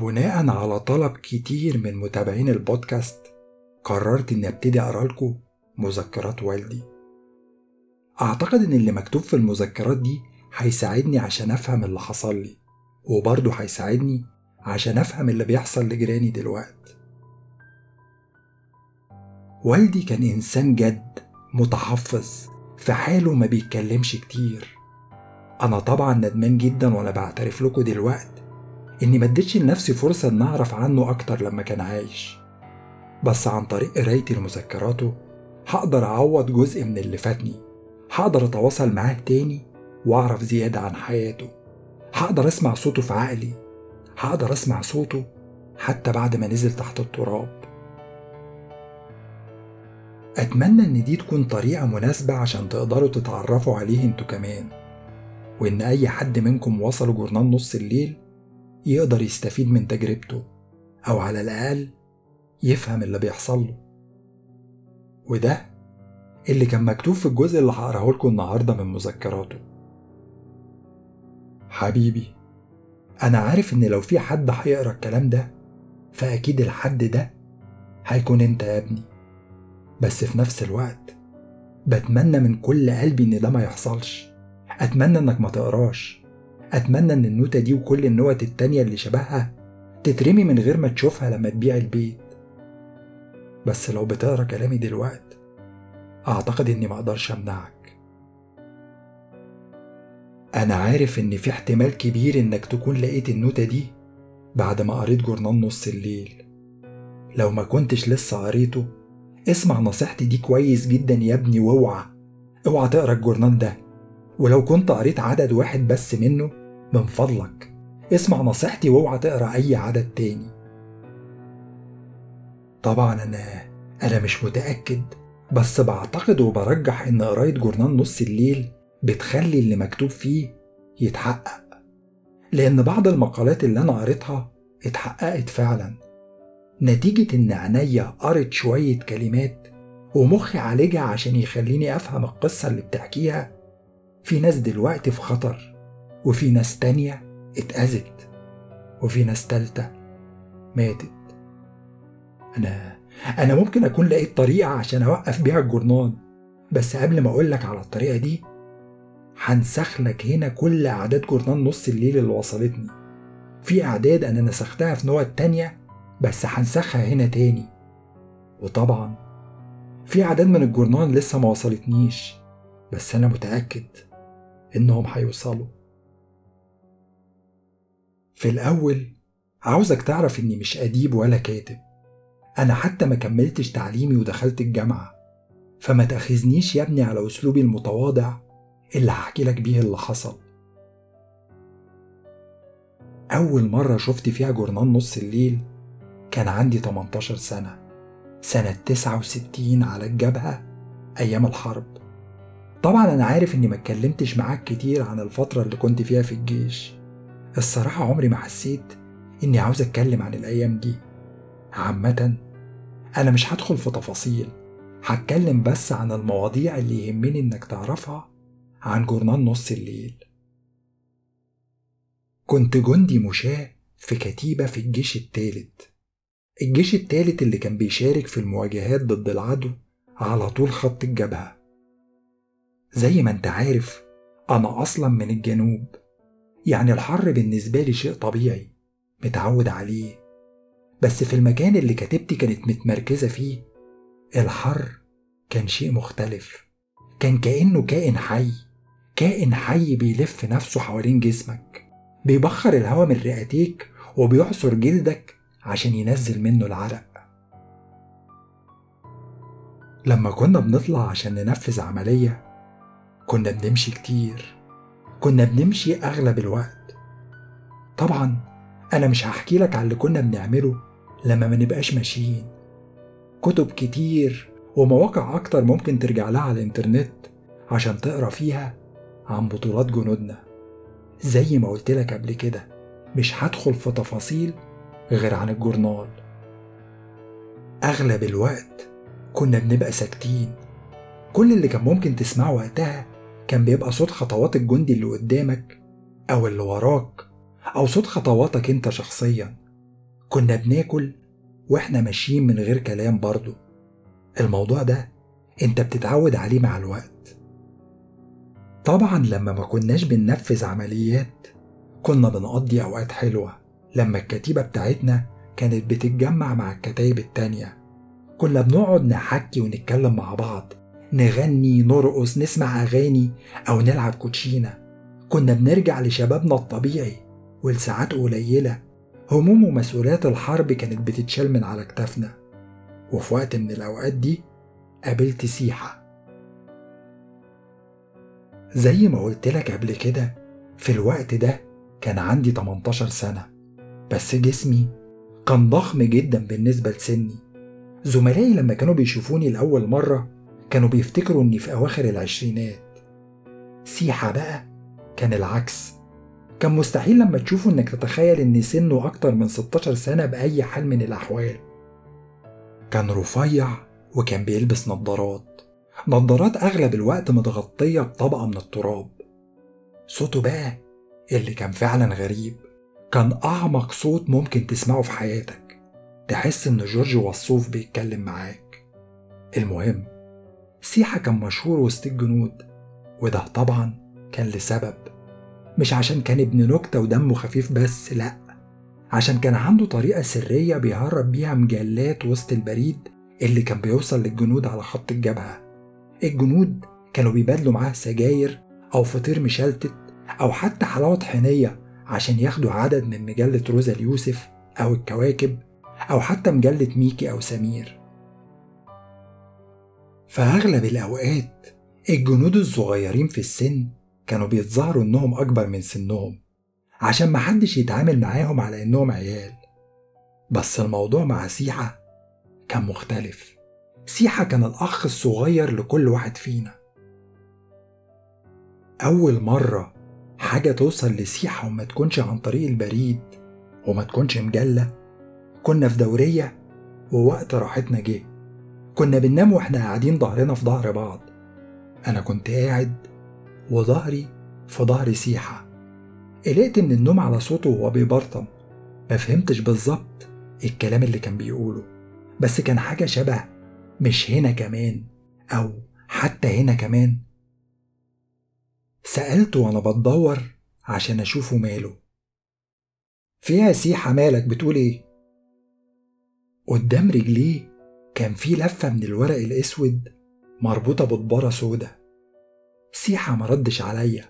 بناء على طلب كتير من متابعين البودكاست قررت إني أبتدي أقرأ لكم مذكرات والدي. أعتقد إن اللي مكتوب في المذكرات دي هيساعدني عشان أفهم اللي حصل لي وبرضه هيساعدني عشان أفهم اللي بيحصل لجيراني دلوقتي والدي كان إنسان جد متحفظ في حاله ما بيتكلمش كتير. أنا طبعا ندمان جدا وأنا بعترف لكم دلوقتي إني ما اديتش لنفسي فرصة إن أعرف عنه أكتر لما كان عايش. بس عن طريق قرايتي لمذكراته هقدر أعوض جزء من اللي فاتني. هقدر أتواصل معاه تاني وأعرف زيادة عن حياته. هقدر أسمع صوته في عقلي. هقدر أسمع صوته حتى بعد ما نزل تحت التراب. أتمنى إن دي تكون طريقة مناسبة عشان تقدروا تتعرفوا عليه أنتوا كمان. وإن أي حد منكم وصل جورنال نص الليل يقدر يستفيد من تجربته أو على الأقل يفهم اللي بيحصل له. وده اللي كان مكتوب في الجزء اللي هقراه لكم النهارده من مذكراته. حبيبي أنا عارف إن لو في حد هيقرأ الكلام ده فأكيد الحد ده هيكون أنت يا ابني. بس في نفس الوقت بتمنى من كل قلبي إن ده ما يحصلش. أتمنى إنك ما تقراش. أتمنى إن النوتة دي وكل النوت التانية اللي شبهها تترمي من غير ما تشوفها لما تبيع البيت. بس لو بتقرأ كلامي دلوقت أعتقد إني مقدرش أمنعك. أنا عارف إن في احتمال كبير إنك تكون لقيت النوتة دي بعد ما قريت جورنال نص الليل. لو ما كنتش لسه قريته اسمع نصيحتي دي كويس جدا يا ابني وأوعى أوعى تقرأ الجورنال ده. ولو كنت قريت عدد واحد بس منه من فضلك. اسمع نصيحتي واوعى تقرأ أي عدد تاني. طبعا أنا أنا مش متأكد بس بعتقد وبرجح إن قراية جورنال نص الليل بتخلي اللي مكتوب فيه يتحقق. لأن بعض المقالات اللي أنا قريتها اتحققت فعلا. نتيجة إن عينيا قرت شوية كلمات ومخي عالجها عشان يخليني أفهم القصة اللي بتحكيها في ناس دلوقتي في خطر. وفي ناس تانية اتأذت وفي ناس تالتة ماتت. أنا أنا ممكن أكون لقيت طريقة عشان أوقف بيها الجورنال بس قبل ما أقولك على الطريقة دي هنسخ لك هنا كل أعداد جورنال نص الليل اللي وصلتني. في أعداد أنا نسختها في نوع تانية بس هنسخها هنا تاني. وطبعا في أعداد من الجورنال لسه ما وصلتنيش بس أنا متأكد إنهم هيوصلوا. في الأول عاوزك تعرف إني مش أديب ولا كاتب. أنا حتى ما كملتش تعليمي ودخلت الجامعة. فما تأخذنيش يا ابني على أسلوبي المتواضع اللي هحكي لك بيه اللي حصل. أول مرة شفت فيها جورنال نص الليل كان عندي 18 سنة سنة 69 على الجبهة أيام الحرب. طبعا أنا عارف إني ما اتكلمتش معاك كتير عن الفترة اللي كنت فيها في الجيش. الصراحة عمري ما حسيت إني عاوز أتكلم عن الأيام دي. عامة أنا مش هدخل في تفاصيل هتكلم بس عن المواضيع اللي يهمني إنك تعرفها عن جورنال نص الليل. كنت جندي مشاة في كتيبة في الجيش التالت. الجيش التالت اللي كان بيشارك في المواجهات ضد العدو على طول خط الجبهة. زي ما أنت عارف أنا أصلا من الجنوب. يعني الحر بالنسبة لي شيء طبيعي متعود عليه. بس في المكان اللي كتيبتي كانت متمركزة فيه الحر كان شيء مختلف. كان كأنه كائن حي كائن حي بيلف نفسه حوالين جسمك بيبخر الهواء من رئتيك وبيعصر جلدك عشان ينزل منه العرق. لما كنا بنطلع عشان ننفذ عملية كنا بنمشي كتير. كنا بنمشي أغلب الوقت. طبعا أنا مش هحكي لك على اللي كنا بنعمله لما ما نبقاش ماشيين. كتب كتير ومواقع أكتر ممكن ترجع لها على الإنترنت عشان تقرأ فيها عن بطولات جنودنا. زي ما قلت لك قبل كده مش هدخل في تفاصيل غير عن الجورنال. أغلب الوقت كنا بنبقى ساكتين. كل اللي كان ممكن تسمعه وقتها كان بيبقى صوت خطوات الجندي اللي قدامك أو اللي وراك أو صوت خطواتك أنت شخصيا. كنا بناكل وإحنا ماشيين من غير كلام برضه الموضوع ده أنت بتتعود عليه مع الوقت. طبعا لما ما كناش بننفذ عمليات كنا بنقضي أوقات حلوة. لما الكتيبة بتاعتنا كانت بتتجمع مع الكتايب التانية كنا بنقعد نحكي ونتكلم مع بعض. نغني نرقص نسمع أغاني أو نلعب كوتشينة. كنا بنرجع لشبابنا الطبيعي ولساعات قليلة. هموم ومسؤوليات الحرب كانت بتتشال من على كتافنا. وفي وقت من الأوقات دي قابلت سيحة. زي ما قلت لك قبل كده في الوقت ده كان عندي 18 سنة. بس جسمي كان ضخم جدا بالنسبة لسني. زملائي لما كانوا بيشوفوني لأول مرة كانوا بيفتكروا إني في أواخر العشرينات. سيحة بقى كان العكس. كان مستحيل لما تشوفه إنك تتخيل إن سنه أكتر من 16 سنة بأي حال من الأحوال. كان رفيع وكان بيلبس نظارات. نظارات أغلب الوقت متغطية بطبقة من التراب. صوته بقى اللي كان فعلا غريب. كان أعمق صوت ممكن تسمعه في حياتك. تحس إن جورج وصوف بيتكلم معاك. المهم سيحة كان مشهور وسط الجنود وده طبعا كان لسبب. مش عشان كان ابن نكتة ودمه خفيف بس لأ. عشان كان عنده طريقة سرية بيهرب بيها مجلات وسط البريد اللي كان بيوصل للجنود على خط الجبهة. الجنود كانوا بيبادلوا معاه سجاير أو فطير مشلتت أو حتى حلاوة طحينية عشان ياخدوا عدد من مجلة روزا اليوسف أو الكواكب أو حتى مجلة ميكي أو سمير. فأغلب الأوقات الجنود الصغيرين في السن كانوا بيتظاهروا إنهم أكبر من سنهم عشان محدش يتعامل معاهم على إنهم عيال. بس الموضوع مع سيحة كان مختلف. سيحة كان الأخ الصغير لكل واحد فينا. أول مرة حاجة توصل لسيحة وما تكونش عن طريق البريد وما تكونش مجلة كنا في دورية ووقت راحتنا جه. كنا بننام وإحنا قاعدين ظهرنا في ظهر بعض. أنا كنت قاعد وظهري في ظهر سيحة. قلقت من النوم على صوته وهو بيبرطم. ما فهمتش بالظبط الكلام اللي كان بيقوله. بس كان حاجة شبه مش هنا كمان أو حتى هنا كمان. سألته وأنا بتدور عشان أشوفه ماله. فيها سيحة مالك بتقول إيه؟ قدام رجليه كان في لفة من الورق الأسود مربوطة بضبارة سودا سيحة مردش عليا.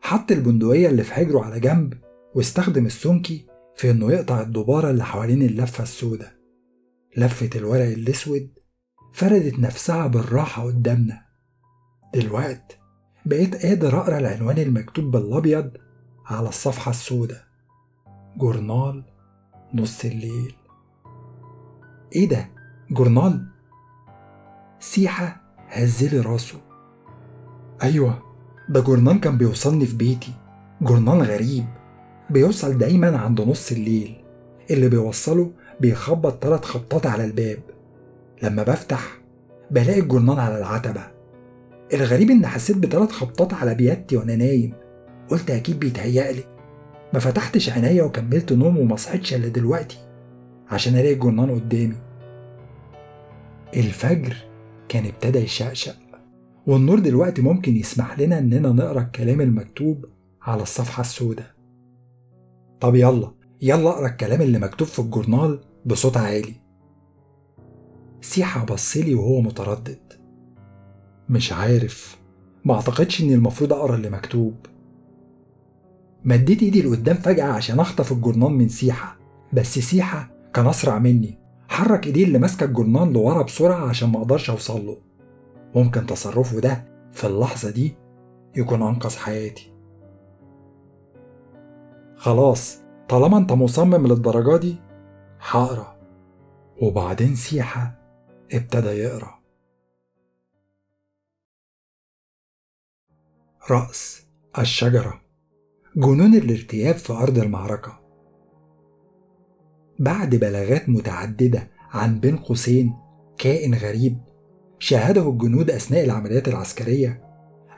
حط البندقية اللي في حجره على جنب واستخدم السمكي في إنه يقطع الدبارة اللي حوالين اللفة السودا لفة الورق الأسود فردت نفسها بالراحة قدامنا. دلوقت بقيت قادر أقرأ العنوان المكتوب بالأبيض على الصفحة السوداء جورنال نص الليل. إيه ده؟ جورنال؟ سيحة هزلي راسه. أيوة ده جورنال كان بيوصلني في بيتي. جورنال غريب بيوصل دايما عند نص الليل. اللي بيوصله بيخبط تلات خبطات على الباب. لما بفتح بلاقي الجورنال على العتبة. الغريب إن حسيت بتلات خبطات على بيادتي وأنا نايم. قلت أكيد بيتهيألي. ما فتحتش عينيا وكملت نوم وما صحيتش إلا دلوقتي عشان ألاقي الجورنال قدامي. الفجر كان ابتدى يشقشق. والنور دلوقتي ممكن يسمح لنا إننا نقرأ الكلام المكتوب على الصفحة السوداء. طب يلا يلا أقرأ الكلام اللي مكتوب في الجورنال بصوت عالي. سيحة بصلي وهو متردد. مش عارف ما أعتقدش إني المفروض أقرأ اللي مكتوب. مديت إيدي لقدام فجأة عشان أخطف الجورنال من سيحة بس سيحة كان أسرع مني. حرك ايديه اللي ماسكة الجورنال لورا بسرعة عشان ما أقدرش اوصل له. ممكن تصرفه ده في اللحظة دي يكون أنقذ حياتي. خلاص طالما أنت مصمم للدرجة دي هقرأ. وبعدين سيحة ابتدى يقرأ. رأس الشجرة. جنون الارتياب في أرض المعركة. بعد بلاغات متعددة عن بين قوسين كائن غريب شاهده الجنود أثناء العمليات العسكرية.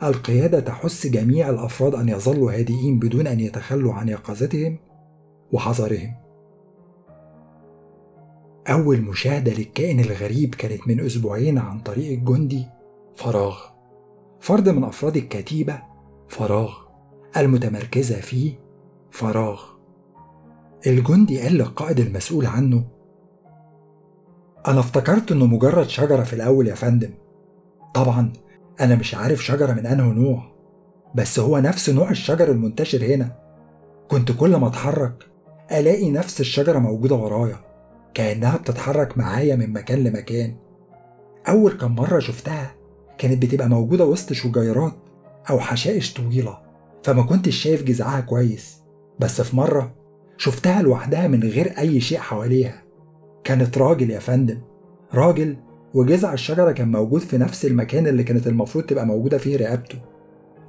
القيادة تحث جميع الأفراد أن يظلوا هادئين بدون أن يتخلوا عن يقظتهم وحذرهم. أول مشاهدة للكائن الغريب كانت من أسبوعين عن طريق الجندي فراغ. فرد من أفراد الكتيبة فراغ. المتمركزة فيه فراغ. الجندي قال للقائد المسؤول عنه أنا افتكرت إنه مجرد شجرة في الأول يا فندم. طبعا أنا مش عارف شجرة من أنه نوع بس هو نفس نوع الشجر المنتشر هنا. كنت كل ما أتحرك ألاقي نفس الشجرة موجودة ورايا كأنها بتتحرك معايا من مكان لمكان. أول كم مرة شفتها كانت بتبقى موجودة وسط شجيرات أو حشائش طويلة فما كنتش شايف جذعها كويس. بس في مرة شفتها لوحدها من غير أي شيء حواليها. كانت راجل يا فندم. راجل وجذع الشجرة كان موجود في نفس المكان اللي كانت المفروض تبقى موجودة فيه رقبته.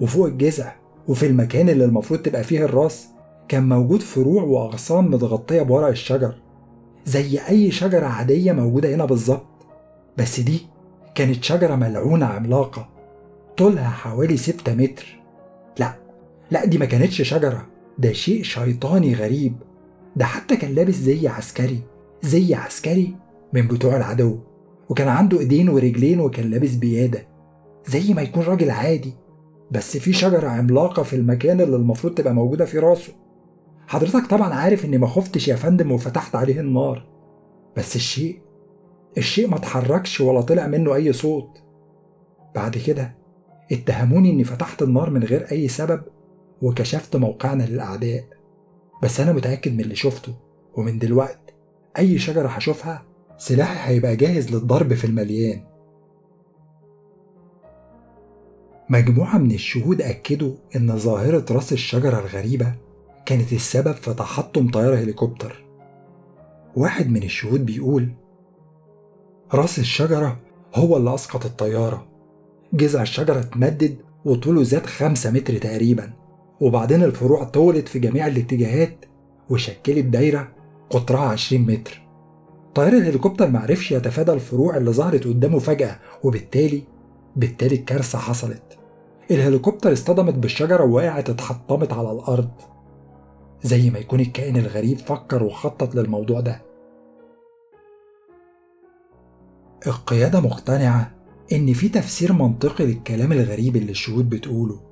وفوق الجذع وفي المكان اللي المفروض تبقى فيه الراس كان موجود فروع وأغصان متغطية بورق الشجر. زي أي شجرة عادية موجودة هنا بالظبط. بس دي كانت شجرة ملعونة عملاقة طولها حوالي ستة متر. لا لا دي ما كانتش شجرة. ده شيء شيطاني غريب. ده حتى كان لابس زي عسكري زي عسكري من بتوع العدو وكان عنده ايدين ورجلين وكان لابس بيادة زي ما يكون راجل عادي. بس في شجرة عملاقة في المكان اللي المفروض تبقى موجودة في راسه. حضرتك طبعا عارف إني ما خفتش يا فندم وفتحت عليه النار. بس الشيء الشيء ما اتحركش ولا طلع منه أي صوت. بعد كده اتهموني إني فتحت النار من غير أي سبب وكشفت موقعنا للأعداء. بس أنا متأكد من اللي شفته ومن دلوقت أي شجرة هشوفها سلاحي هيبقى جاهز للضرب في المليان. مجموعة من الشهود أكدوا إن ظاهرة رأس الشجرة الغريبة كانت السبب في تحطم طيارة هليكوبتر. واحد من الشهود بيقول رأس الشجرة هو اللي أسقط الطيارة. جذع الشجرة اتمدد وطوله زاد خمسة متر تقريبا. وبعدين الفروع طولت في جميع الاتجاهات وشكلت دايرة قطرها عشرين متر. طيار الهليكوبتر معرفش يتفادى الفروع اللي ظهرت قدامه فجأة وبالتالي بالتالي الكارثة حصلت. الهليكوبتر اصطدمت بالشجرة ووقعت اتحطمت على الأرض. زي ما يكون الكائن الغريب فكر وخطط للموضوع ده. القيادة مقتنعة إن في تفسير منطقي للكلام الغريب اللي الشهود بتقوله.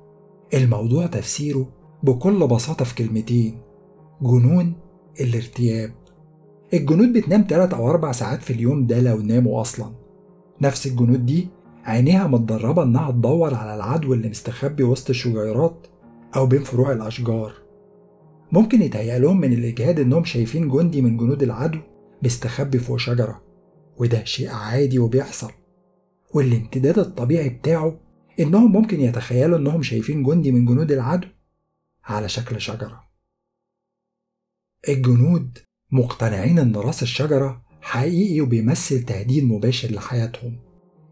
الموضوع تفسيره بكل بساطة في كلمتين جنون الارتياب. الجنود بتنام تلات أو أربع ساعات في اليوم ده لو ناموا أصلا. نفس الجنود دي عينيها متدربة إنها تدور على العدو اللي مستخبي وسط الشجيرات أو بين فروع الأشجار. ممكن يتهيأ لهم من الإجهاد إنهم شايفين جندي من جنود العدو مستخبي فوق شجرة وده شيء عادي وبيحصل. والامتداد الطبيعي بتاعه إنهم ممكن يتخيلوا إنهم شايفين جندي من جنود العدو على شكل شجرة. الجنود مقتنعين إن رأس الشجرة حقيقي وبيمثل تهديد مباشر لحياتهم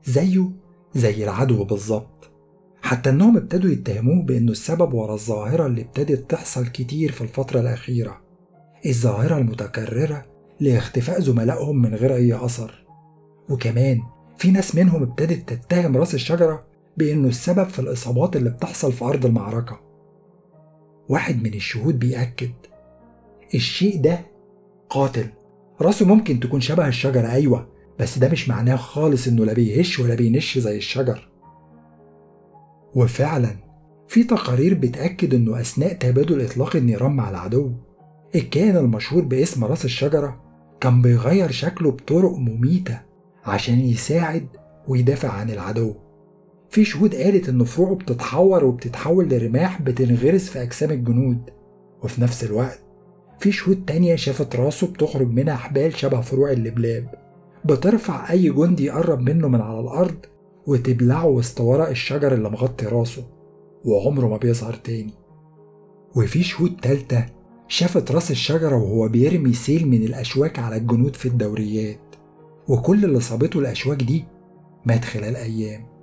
زيه زي العدو بالظبط. حتى إنهم ابتدوا يتهموه بإنه السبب ورا الظاهرة اللي ابتدت تحصل كتير في الفترة الأخيرة الظاهرة المتكررة لاختفاء زملائهم من غير أي أثر. وكمان في ناس منهم ابتدت تتهم رأس الشجرة بإنه السبب في الإصابات اللي بتحصل في أرض المعركة. واحد من الشهود بيأكد الشيء ده قاتل. راسه ممكن تكون شبه الشجرة أيوة بس ده مش معناه خالص إنه لا بيهش ولا بينش زي الشجر. وفعلا في تقارير بتأكد إنه أثناء تبادل إطلاق النيران مع العدو الكائن المشهور باسم راس الشجرة كان بيغير شكله بطرق مميتة عشان يساعد ويدافع عن العدو. في شهود قالت إن فروعه بتتحور وبتتحول لرماح بتنغرس في أجسام الجنود. وفي نفس الوقت في شهود تانية شافت راسه بتخرج منها حبال شبه فروع اللبلاب. بترفع أي جندي يقرب منه من على الأرض وتبلعه وسط ورق الشجر اللي مغطي راسه وعمره ما بيظهر تاني. وفي شهود تالتة شافت راس الشجرة وهو بيرمي سيل من الأشواك على الجنود في الدوريات. وكل اللي صابته الأشواك دي مات خلال أيام.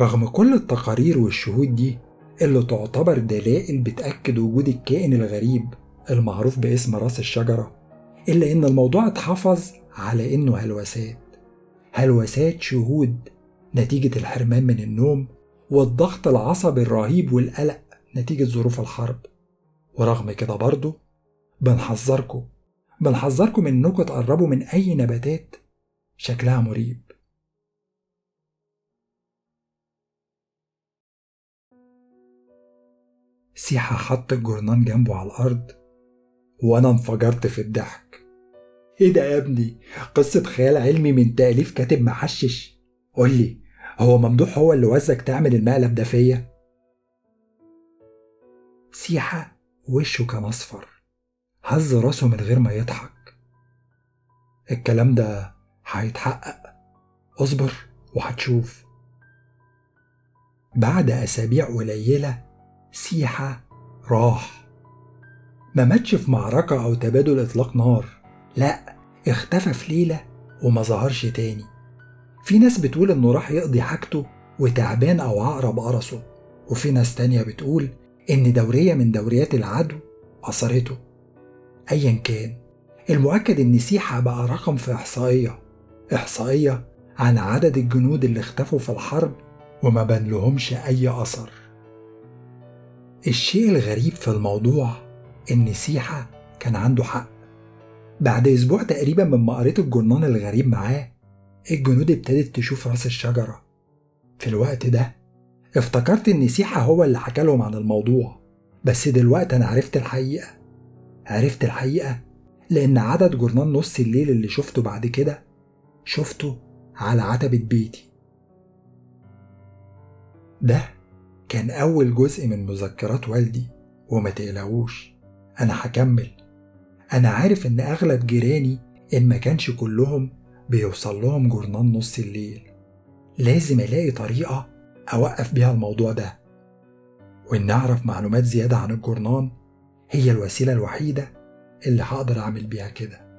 رغم كل التقارير والشهود دي اللي تعتبر دلائل بتأكد وجود الكائن الغريب المعروف باسم راس الشجرة إلا إن الموضوع اتحفظ على إنه هلوسات. هلوسات شهود نتيجة الحرمان من النوم والضغط العصبي الرهيب والقلق نتيجة ظروف الحرب. ورغم كده برضه بنحذركم بنحذركم إنكم تقربوا من أي نباتات شكلها مريب. سيحة حط الجرنان جنبه على الأرض وأنا انفجرت في الضحك. إيه ده يا ابني؟ قصة خيال علمي من تأليف كاتب محشش قولي هو ممدوح هو اللي وزك تعمل المقلب ده فيا؟ سيحة وشه كان أصفر هز راسه من غير ما يضحك. الكلام ده هيتحقق؟ اصبر وهتشوف. بعد أسابيع قليلة سيحة راح. ما ماتش في معركة أو تبادل إطلاق نار. لأ اختفى في ليلة وما ظهرش تاني. في ناس بتقول إنه راح يقضي حاجته وتعبان أو عقرب قرصه. وفي ناس تانية بتقول إن دورية من دوريات العدو أثرته أيا كان المؤكد إن سيحة بقى رقم في إحصائية. إحصائية عن عدد الجنود اللي اختفوا في الحرب وما بان لهمش أي أثر. الشيء الغريب في الموضوع إن سيحة كان عنده حق. بعد أسبوع تقريبا من ما قريت الجرنان الغريب معاه الجنود ابتدت تشوف رأس الشجرة. في الوقت ده افتكرت إن سيحة هو اللي حكى لهم عن الموضوع بس دلوقتي أنا عرفت الحقيقة. عرفت الحقيقة لأن عدد جرنان نص الليل اللي شفته بعد كده شفته على عتبة بيتي. ده كان أول جزء من مذكرات والدي وما تقلقوش أنا هكمل. أنا عارف إن أغلب جيراني إن ما كانش كلهم بيوصل لهم جرنان نص الليل. لازم ألاقي طريقة أوقف بيها الموضوع ده. وإن أعرف معلومات زيادة عن الجرنان هي الوسيلة الوحيدة اللي هقدر أعمل بيها كده.